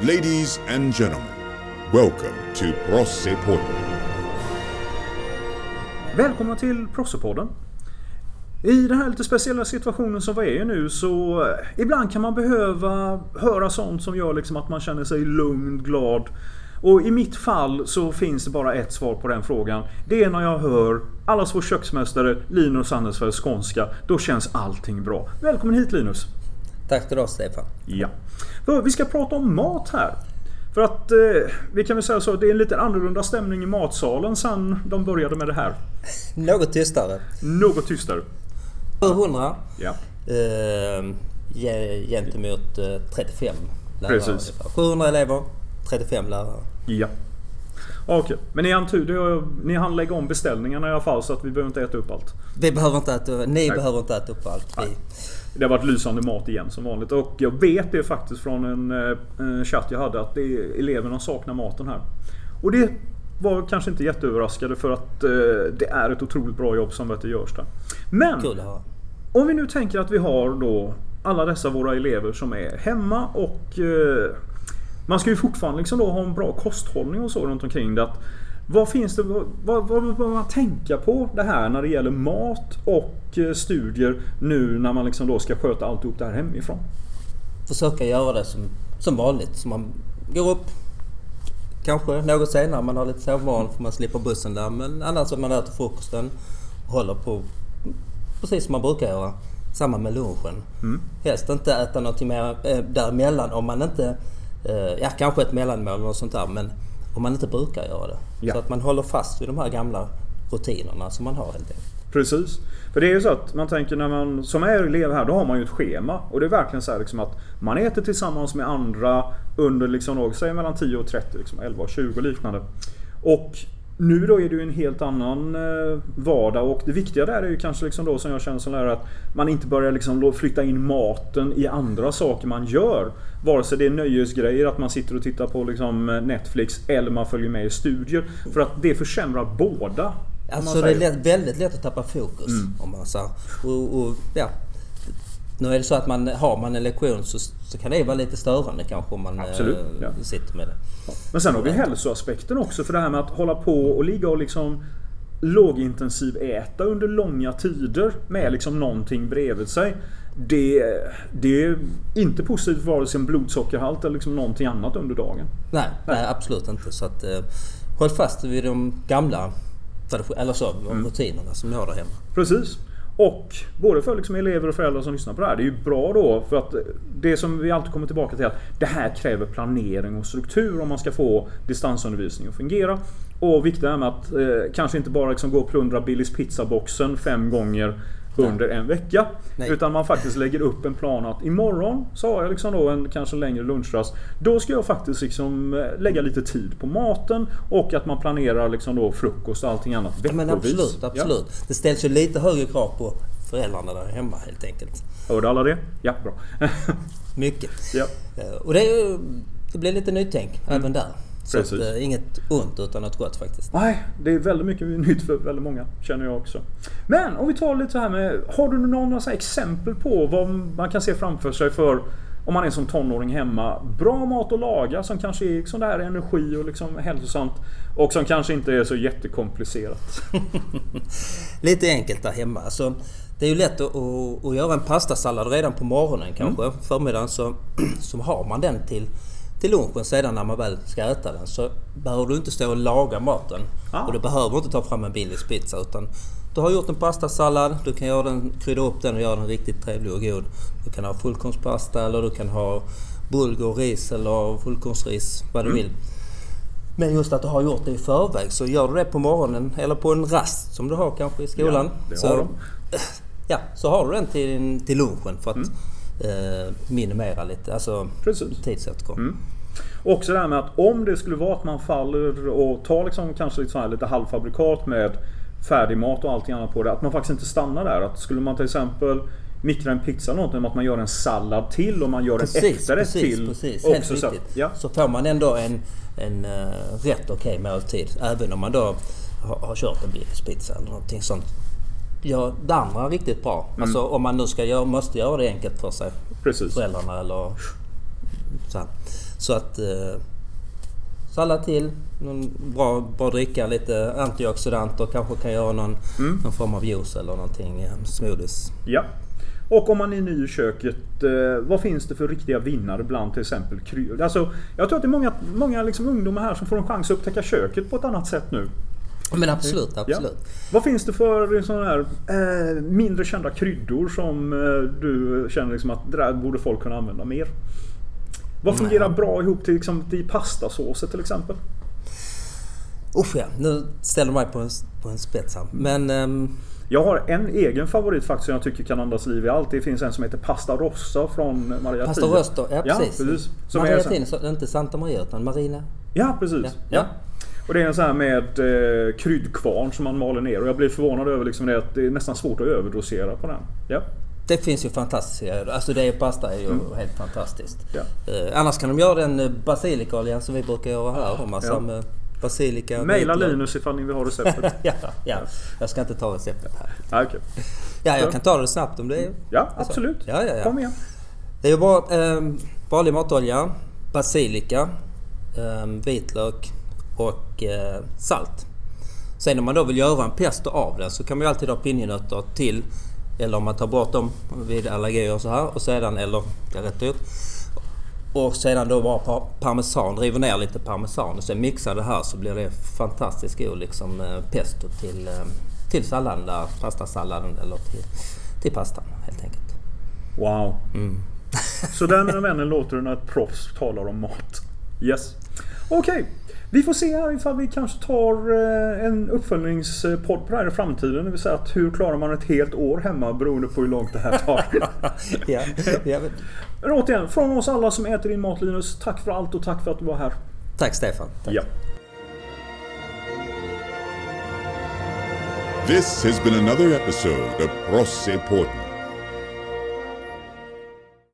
Ladies and gentlemen, welcome to Prossepodden. Välkomna till Prossepodden. I den här lite speciella situationen som vi är i nu så eh, ibland kan man behöva höra sånt som gör liksom att man känner sig lugn, glad. Och i mitt fall så finns det bara ett svar på den frågan. Det är när jag hör allas vår köksmästare Linus Andersfeld skånska. Då känns allting bra. Välkommen hit Linus! Tack ska du ha Stefan. Ja. Vi ska prata om mat här. För att eh, vi kan väl säga så, det är en lite annorlunda stämning i matsalen sen de började med det här. Något tystare. Något tystare. 700 Ja. eh, ge- gentemot eh, 35 lärare. Precis. ungefär. 700 elever, 35 lärare. Ja. Okej, men ni det- Ni hann lägga om beställningarna i alla fall så att vi behöver inte äta upp allt. Vi behöver inte äta, ni behöver inte äta upp allt. Vi, Det har varit lysande mat igen som vanligt och jag vet det faktiskt från en eh, chatt jag hade att det är, eleverna saknar maten här. Och det var kanske inte jätteöverraskade för att eh, det är ett otroligt bra jobb som vet, görs där. Men att höra. om vi nu tänker att vi har då alla dessa våra elever som är hemma och eh, man ska ju fortfarande liksom då ha en bra kosthållning och så runt omkring det. Att, vad finns det, vad, vad, bör man tänka på det här när det gäller mat och eh, studier nu när man liksom då ska sköta alltihop det här hemifrån? Försöka göra det som, som vanligt. Så man går upp kanske något senare. Man har lite sovmorgon för man slipper bussen där. Men annars att man äter frukosten och håller på precis som man brukar göra. Samma med lunchen. Mm. Helst inte äta någonting mer eh, däremellan om man inte... Eh, ja, kanske ett mellanmål något sånt där. Men om man inte brukar göra det. Ja. Så att man håller fast vid de här gamla rutinerna som man har helt enkelt. Precis. För det är ju så att man tänker när man som är elev här, då har man ju ett schema. Och det är verkligen så liksom att man äter tillsammans med andra under liksom, då, säg mellan 10 och 30, liksom 11 och 20 och liknande. Och nu då är det ju en helt annan eh, vardag och det viktiga där är ju kanske liksom då som jag känner som lärare att man inte börjar liksom flytta in maten i andra saker man gör. Vare sig det är nöjesgrejer, att man sitter och tittar på liksom Netflix eller man följer med i studier. För att det försämrar båda. Alltså det är säger. lätt, väldigt lätt att tappa fokus. Mm. Om man här, och, och, ja. Nu är det så att man, har man en lektion så, så kan det vara lite störande kanske om man Absolut, eh, ja. sitter med det. Men sen har vi hälsoaspekten också för det här med att hålla på och ligga och liksom lågintensiv äta under långa tider med liksom någonting bredvid sig. Det, det är inte positivt vare sig en blodsockerhalt eller liksom någonting annat under dagen. Nej, nej absolut inte. Så att, eh, håll fast vid de gamla eller så, Mm. rutinerna som ni har där hemma. Precis. Och både för liksom elever och föräldrar som lyssnar på det här. Det är ju bra då för att det som vi alltid kommer tillbaka till är att det här kräver planering och struktur om man ska få distansundervisning att fungera. Och viktigt är med att eh, kanske inte bara liksom gå och plundra Billys pizzaboxen fem gånger under en vecka. Nej. Utan man faktiskt lägger upp en plan att imorgon så har jag liksom då en kanske längre lunchrast. Då ska jag faktiskt liksom eh, lägga lite tid på maten och att man planerar liksom då frukost och allting annat Ja, men veckovis. absolut, Ja. absolut. Det ställs ju lite högre krav på föräldrarna där hemma helt enkelt. Hörde alla det? Ja, bra. Mycket. ja. Eh, Och det, det blir lite nytänk även där. Så att, eh, inget ont utan något gott faktiskt. Nej, det är väldigt mycket nytt för väldigt många, känner jag också. Men om vi tar lite så här med, har du några så exempel på vad man kan se framför sig för om man är som tonåring hemma. Bra mat att laga som kanske är sån där energi och liksom hälsosamt. Och som kanske inte är så jättekomplicerat. Lite enkelt där hemma. Alltså, det är ju lätt att, att, att göra en pastasallad redan på morgonen kanske. Mm. Förmiddagen så, så har man den till, till lunchen sedan när man väl ska äta den. Så behöver du inte stå och laga maten. Ah. Och du behöver inte ta fram en Billys pizza. Utan du har gjort en pastasallad, du kan göra den, krydda upp den och göra den riktigt trevlig och god. Du kan ha fullkornspasta eller du kan ha bulgur, ris eller fullkornsris, vad Mm. du vill. Men just att du har gjort det i förväg så gör du det på morgonen eller på en rast som du har kanske i skolan. Ja, det så, har de. Ja, så har du den till, till lunchen för att eh, minimera lite alltså. Precis. tidsåtgång. Mm. Och också det här med att om det skulle vara att man faller och tar liksom kanske lite, så här lite halvfabrikat med färdigmat och allting annat på det. Att man faktiskt inte stannar där. Att skulle man till exempel mikra en pizza eller någonting, att man gör en sallad till och man gör en Precis, efterrätt precis, till. precis. också, Helt så, ja. Så får man ändå en, en uh, rätt okej måltid. Även om man då har, har kört en Billys pizza eller någonting sånt. Ja, det andra riktigt bra. Mm. Alltså om man nu ska göra, måste göra det enkelt för sig. Precis. Föräldrarna eller så. här. Så att eh, sallad till, någon bra, bra dricka, lite antioxidanter, kanske kan göra någon, Mm. någon form av juice eller någonting, eh, smoothies. Ja. Och om man är ny i köket, eh, vad finns det för riktiga vinnare bland till exempel kryddor? Alltså, jag tror att det är många, många liksom ungdomar här som får en chans att upptäcka köket på ett annat sätt nu. Men absolut, absolut. Vad finns det för sådana här eh, mindre kända kryddor som eh, du känner liksom att det där borde folk kunna använda mer? Vad fungerar bra ihop till, liksom, till pastasåser till exempel? Usch ja, nu ställer du mig på en, på en spets här. Men ehm, Jag har en egen favorit faktiskt som jag tycker kan andas liv i allt. Det finns en som heter Pasta Rossa från Maria Tine. Röster, ja Ja, precis. precis. Som är Maria Tine, inte Santa Maria utan Marina. Ja, precis. Ja. Ja. Och det är en sån här med eh, kryddkvarn som man maler ner. Och jag blir förvånad över liksom det att det är nästan svårt att överdosera på den. Ja. Det finns ju fantastiska, alltså det är pasta är ju Mm. helt fantastiskt. Ja. Eh, annars kan de göra den eh, basilikaoljan som vi brukar göra här. Har massa Ja. med basilika. Maila. Linus ifall ni vill ha receptet. ja, ja, jag ska inte ta receptet här. ja, okej. Ja, jag kan ta det snabbt om det är... ja Alltså, absolut. ja, ja, ja. Kom igen. Det är ju bara eh, vanlig matolja, basilika, eh, vitlök och eh, salt. Sen om man då vill göra en pesto av den så kan man ju alltid ha pinjenötter till. Eller om man tar bort dem vid allergier och så här. Och sedan, eller det är rätt dyrt. Och sedan då bara par- parmesan, river ner lite parmesan och sen mixar det här så blir det fantastiskt god liksom eh, pesto till, eh, till salladen där, pastasalladen eller till, till pastan helt enkelt. Wow. Mm. Så där mina vänner låter det när ett proffs talar om mat. Yes. Okej. Vi får se här ifall vi kanske tar eh, en uppföljningspodd på det här i framtiden. Det vill säga att hur klarar man ett helt år hemma beroende på hur långt det här tar. ja, ja, men- återigen, från oss alla som äter din mat Linus. Tack för allt och tack för att du var här. Tack Stefan. Tack. Ja. This has been another episode of Prosse Portland.